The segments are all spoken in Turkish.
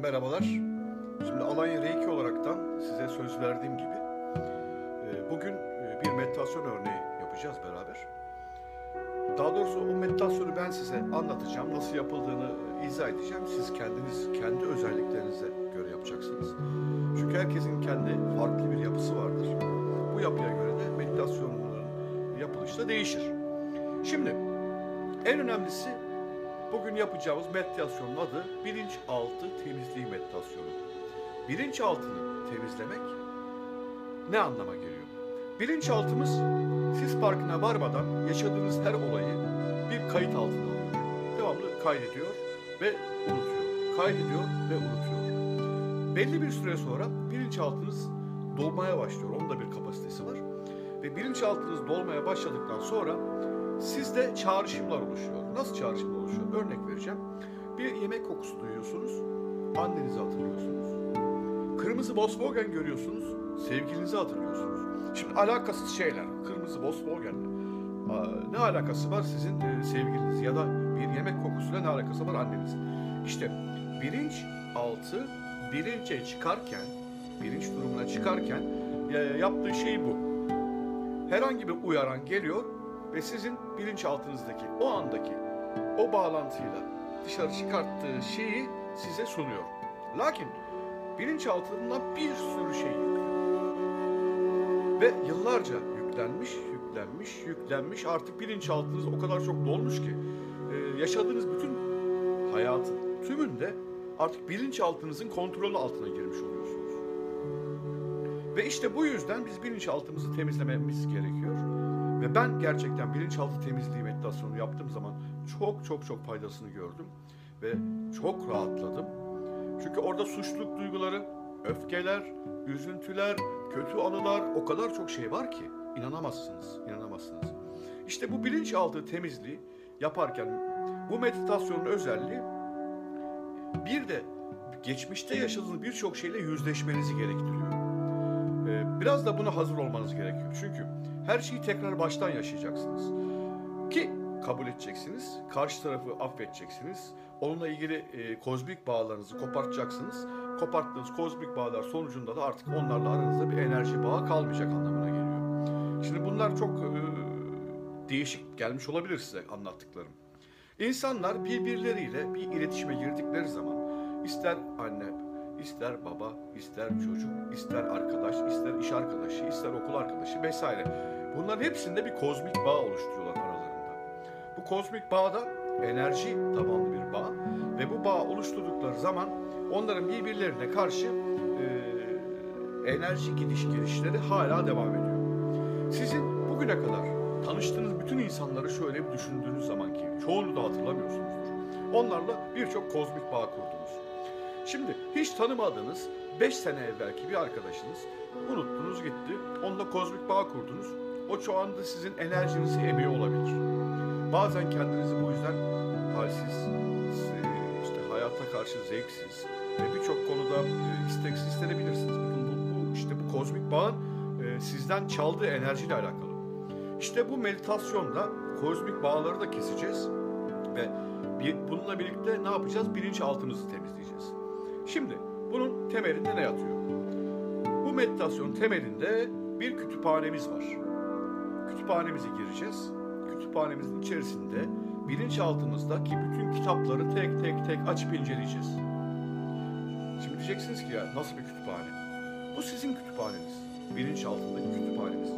merhabalar. Şimdi Alanya Reiki olaraktan size söz verdiğim gibi e, bugün e, bir meditasyon örneği yapacağız beraber. Daha doğrusu o meditasyonu ben size anlatacağım. Nasıl yapıldığını e, izah edeceğim. Siz kendiniz kendi özelliklerinize göre yapacaksınız. Çünkü herkesin kendi farklı bir yapısı vardır. Bu yapıya göre de meditasyonların yapılışı da değişir. Şimdi en önemlisi Bugün yapacağımız meditasyonun adı bilinçaltı temizliği meditasyonu. Bilinçaltını temizlemek ne anlama geliyor? Bilinçaltımız siz farkına varmadan yaşadığınız her olayı bir kayıt altına alıyor. Devamlı kaydediyor ve unutuyor. Kaydediyor ve unutuyor. Belli bir süre sonra bilinçaltınız dolmaya başlıyor. Onun da bir kapasitesi var. Ve bilinçaltınız dolmaya başladıktan sonra Sizde çağrışımlar oluşuyor. Nasıl çağrışımlar oluşuyor? Örnek vereceğim. Bir yemek kokusu duyuyorsunuz, annenizi hatırlıyorsunuz. Kırmızı Volkswagen görüyorsunuz, sevgilinizi hatırlıyorsunuz. Şimdi alakasız şeyler. Kırmızı Volkswagen'le. Ne alakası var sizin e, sevgiliniz ya da bir yemek kokusuyla ne alakası var annenizin? İşte bilinç altı bilince çıkarken, bilinç durumuna çıkarken e, yaptığı şey bu. Herhangi bir uyaran geliyor, ve sizin bilinçaltınızdaki o andaki o bağlantıyla dışarı çıkarttığı şeyi size sunuyor. Lakin bilinçaltından bir sürü şey yüklüyor. Ve yıllarca yüklenmiş, yüklenmiş, yüklenmiş artık bilinçaltınız o kadar çok dolmuş ki e, yaşadığınız bütün hayatın tümünde artık bilinçaltınızın kontrolü altına girmiş oluyorsunuz. Ve işte bu yüzden biz bilinçaltımızı temizlememiz gerekiyor. Ve ben gerçekten bilinçaltı temizliği meditasyonu yaptığım zaman çok çok çok faydasını gördüm. Ve çok rahatladım. Çünkü orada suçluluk duyguları, öfkeler, üzüntüler, kötü anılar o kadar çok şey var ki inanamazsınız, inanamazsınız. İşte bu bilinçaltı temizliği yaparken bu meditasyonun özelliği bir de geçmişte yaşadığınız birçok şeyle yüzleşmenizi gerektiriyor. Ee, biraz da buna hazır olmanız gerekiyor. Çünkü her şeyi tekrar baştan yaşayacaksınız. Ki kabul edeceksiniz, karşı tarafı affedeceksiniz. Onunla ilgili e, kozmik bağlarınızı kopartacaksınız. Koparttığınız kozmik bağlar sonucunda da artık onlarla aranızda bir enerji bağı kalmayacak anlamına geliyor. Şimdi bunlar çok e, değişik gelmiş olabilir size anlattıklarım. İnsanlar birbirleriyle bir iletişime girdikleri zaman ister anne, ister baba, ister çocuk, ister arkadaş, ister iş arkadaşı, ister okul arkadaşı vesaire. Bunların hepsinde bir kozmik bağ oluşturuyorlar aralarında. Bu kozmik bağda enerji tabanlı bir bağ ve bu bağ oluşturdukları zaman onların birbirlerine karşı e, enerji gidiş gelişleri hala devam ediyor. Sizin bugüne kadar tanıştığınız bütün insanları şöyle bir düşündüğünüz zaman ki çoğunu da hatırlamıyorsunuzdur. Onlarla birçok kozmik bağ kurdunuz. Şimdi hiç tanımadığınız 5 sene evvelki bir arkadaşınız unuttunuz gitti. Onunla kozmik bağ kurdunuz. O şu anda sizin enerjinizi emiyor olabilir. Bazen kendinizi bu yüzden halsiz, işte hayata karşı zevksiz ve birçok konuda e, isteksiz hissedebilirsiniz. Bu, bu, işte bu kozmik bağın e, sizden çaldığı enerjiyle alakalı. İşte bu meditasyonda kozmik bağları da keseceğiz ve bununla birlikte ne yapacağız? Bilinçaltımızı temizleyeceğiz. Şimdi bunun temelinde ne yatıyor? Bu meditasyonun temelinde bir kütüphanemiz var. Kütüphanemize gireceğiz. Kütüphanemizin içerisinde bilinçaltımızdaki bütün kitapları tek tek tek açıp inceleyeceğiz. Şimdi diyeceksiniz ki ya nasıl bir kütüphane? Bu sizin kütüphaneniz. Bilinçaltındaki kütüphanemiz.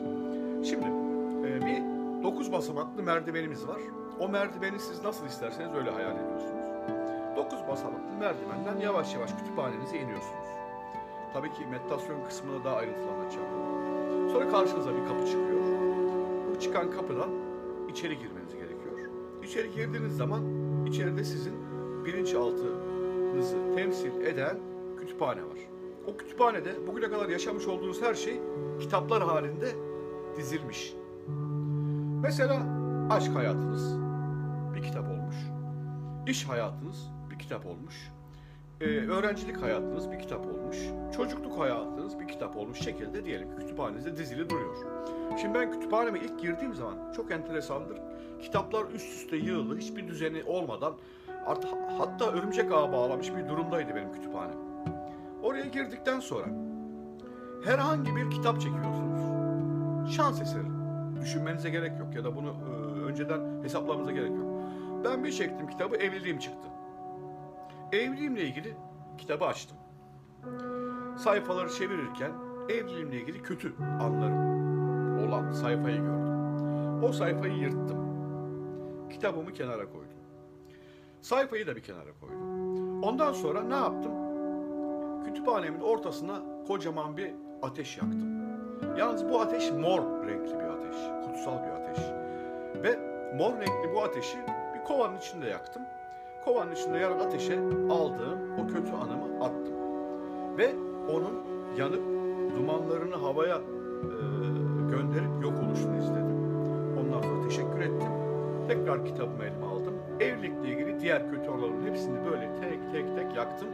Şimdi e, bir dokuz basamaklı merdivenimiz var. O merdiveni siz nasıl isterseniz öyle hayal ediyorsunuz. 9 basamaklı merdivenden yavaş yavaş kütüphanenize iniyorsunuz. Tabii ki meditasyon kısmını daha ayrıntılı anlatacağım. Sonra karşınıza bir kapı çıkıyor. Bu çıkan kapıdan içeri girmeniz gerekiyor. İçeri girdiğiniz zaman içeride sizin bilinçaltınızı temsil eden kütüphane var. O kütüphanede bugüne kadar yaşamış olduğunuz her şey kitaplar halinde dizilmiş. Mesela aşk hayatınız bir kitap olmuş. İş hayatınız kitap olmuş. e, öğrencilik hayatınız bir kitap olmuş, çocukluk hayatınız bir kitap olmuş şekilde diyelim ki kütüphanenizde dizili duruyor. Şimdi ben kütüphaneme ilk girdiğim zaman çok enteresandır. Kitaplar üst üste yığılı, hiçbir düzeni olmadan artık hatta örümcek ağa bağlamış bir durumdaydı benim kütüphanem. Oraya girdikten sonra herhangi bir kitap çekiyorsunuz. Şans eseri. Düşünmenize gerek yok ya da bunu e, önceden hesaplamanıza gerek yok. Ben bir çektim kitabı evliliğim çıktı. Evliliğimle ilgili kitabı açtım. Sayfaları çevirirken evliliğimle ilgili kötü anlarım olan sayfayı gördüm. O sayfayı yırttım. Kitabımı kenara koydum. Sayfayı da bir kenara koydum. Ondan sonra ne yaptım? Kütüphanemin ortasına kocaman bir ateş yaktım. Yalnız bu ateş mor renkli bir ateş, kutsal bir ateş. Ve mor renkli bu ateşi bir kovanın içinde yaktım. Kovanın içinde yanan ateşe aldığım o kötü anımı attım. Ve onun yanıp dumanlarını havaya e, gönderip yok oluşunu izledim. Ondan sonra teşekkür ettim. Tekrar kitabımı elime aldım. Evlilikle ilgili diğer kötü olanların hepsini böyle tek tek tek yaktım.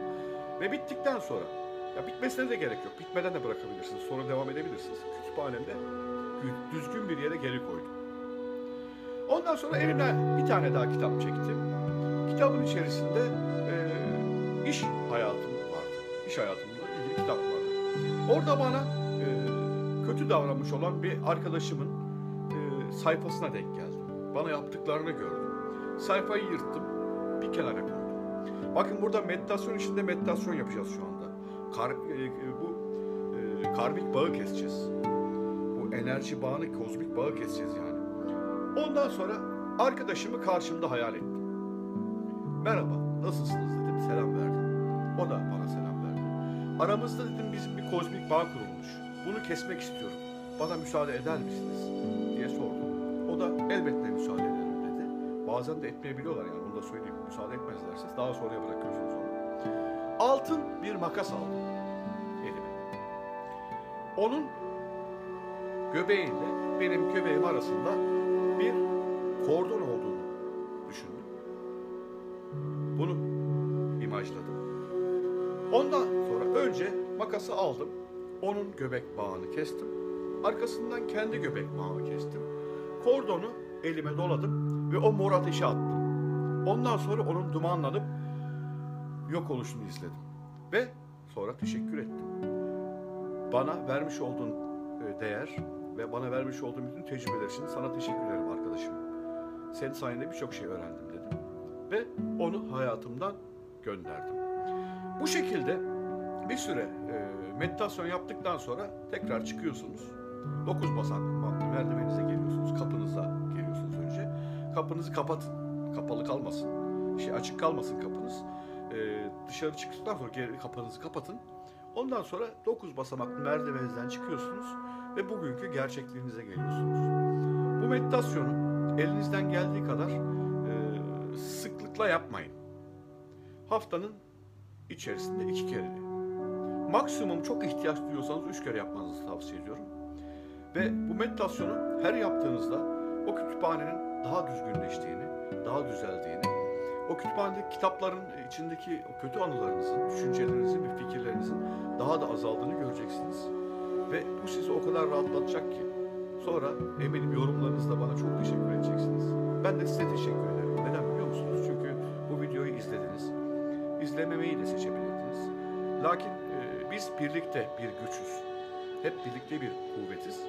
Ve bittikten sonra, ya bitmesine de gerek yok. Bitmeden de bırakabilirsiniz. Sonra devam edebilirsiniz. Kütüphanemde gü- düzgün bir yere geri koydum. Ondan sonra elimden bir tane daha kitap çektim. Kitabın içerisinde e, iş hayatım vardı. İş hayatımla ilgili kitap vardı. Orada bana e, kötü davranmış olan bir arkadaşımın e, sayfasına denk geldim. Bana yaptıklarını gördüm. Sayfayı yırttım, bir kenara koydum. Bakın burada meditasyon içinde meditasyon yapacağız şu anda. Kar, e, e, bu e, karmik bağı keseceğiz. Bu enerji bağını, kozmik bağı keseceğiz yani. Ondan sonra arkadaşımı karşımda hayal ettim. Merhaba, nasılsınız dedim, selam verdim. O da bana selam verdi. Aramızda dedim bizim bir kozmik bağ kurulmuş. Bunu kesmek istiyorum. Bana müsaade eder misiniz? diye sordum. O da elbette müsaade ederim dedi. Bazen de etmeyebiliyorlar yani onu da söyleyeyim. Müsaade etmezlerse daha sonraya bırakıyorsunuz onu. Altın bir makas aldım elime. Onun göbeğiyle benim göbeğim arasında bir kordon olduğunu Bunu imajladım. Ondan sonra önce makası aldım. Onun göbek bağını kestim. Arkasından kendi göbek bağını kestim. Kordonu elime doladım ve o mor ateşe attım. Ondan sonra onun dumanlanıp yok oluşunu izledim. Ve sonra teşekkür ettim. Bana vermiş olduğun e, değer ve bana vermiş olduğun bütün tecrübeler için sana teşekkür ederim arkadaşım. Senin sayende birçok şey öğrendim. Ve onu hayatımdan gönderdim. Bu şekilde bir süre e, meditasyon yaptıktan sonra tekrar çıkıyorsunuz. 9 basamaklı merdiveninize geliyorsunuz. Kapınıza geliyorsunuz önce. Kapınızı kapatın. Kapalı kalmasın. Şey açık kalmasın kapınız. E, dışarı çıktıktan sonra geri kapınızı kapatın. Ondan sonra 9 basamaklı merdivenizden çıkıyorsunuz ve bugünkü gerçekliğinize geliyorsunuz. Bu meditasyonu elinizden geldiği kadar sıklıkla yapmayın. Haftanın içerisinde iki kere. Maksimum çok ihtiyaç duyuyorsanız üç kere yapmanızı tavsiye ediyorum. Ve bu meditasyonu her yaptığınızda o kütüphanenin daha düzgünleştiğini, daha düzeldiğini, o kütüphanedeki kitapların içindeki o kötü anılarınızın, düşüncelerinizin ve fikirlerinizin daha da azaldığını göreceksiniz. Ve bu sizi o kadar rahatlatacak ki sonra eminim yorumlarınızla bana çok teşekkür edeceksiniz. Ben de size teşekkür ederim. Neden izlediniz. İzlememeyi de seçebilirdiniz. Lakin e, biz birlikte bir güçüz. Hep birlikte bir kuvvetiz.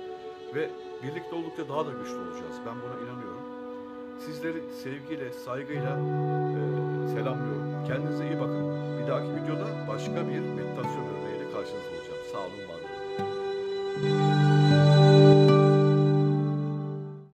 Ve birlikte oldukça daha da güçlü olacağız. Ben buna inanıyorum. Sizleri sevgiyle, saygıyla e, selamlıyorum. Kendinize iyi bakın. Bir dahaki videoda başka bir meditasyon örneğiyle karşınızda olacağım. Sağ olun, var olun.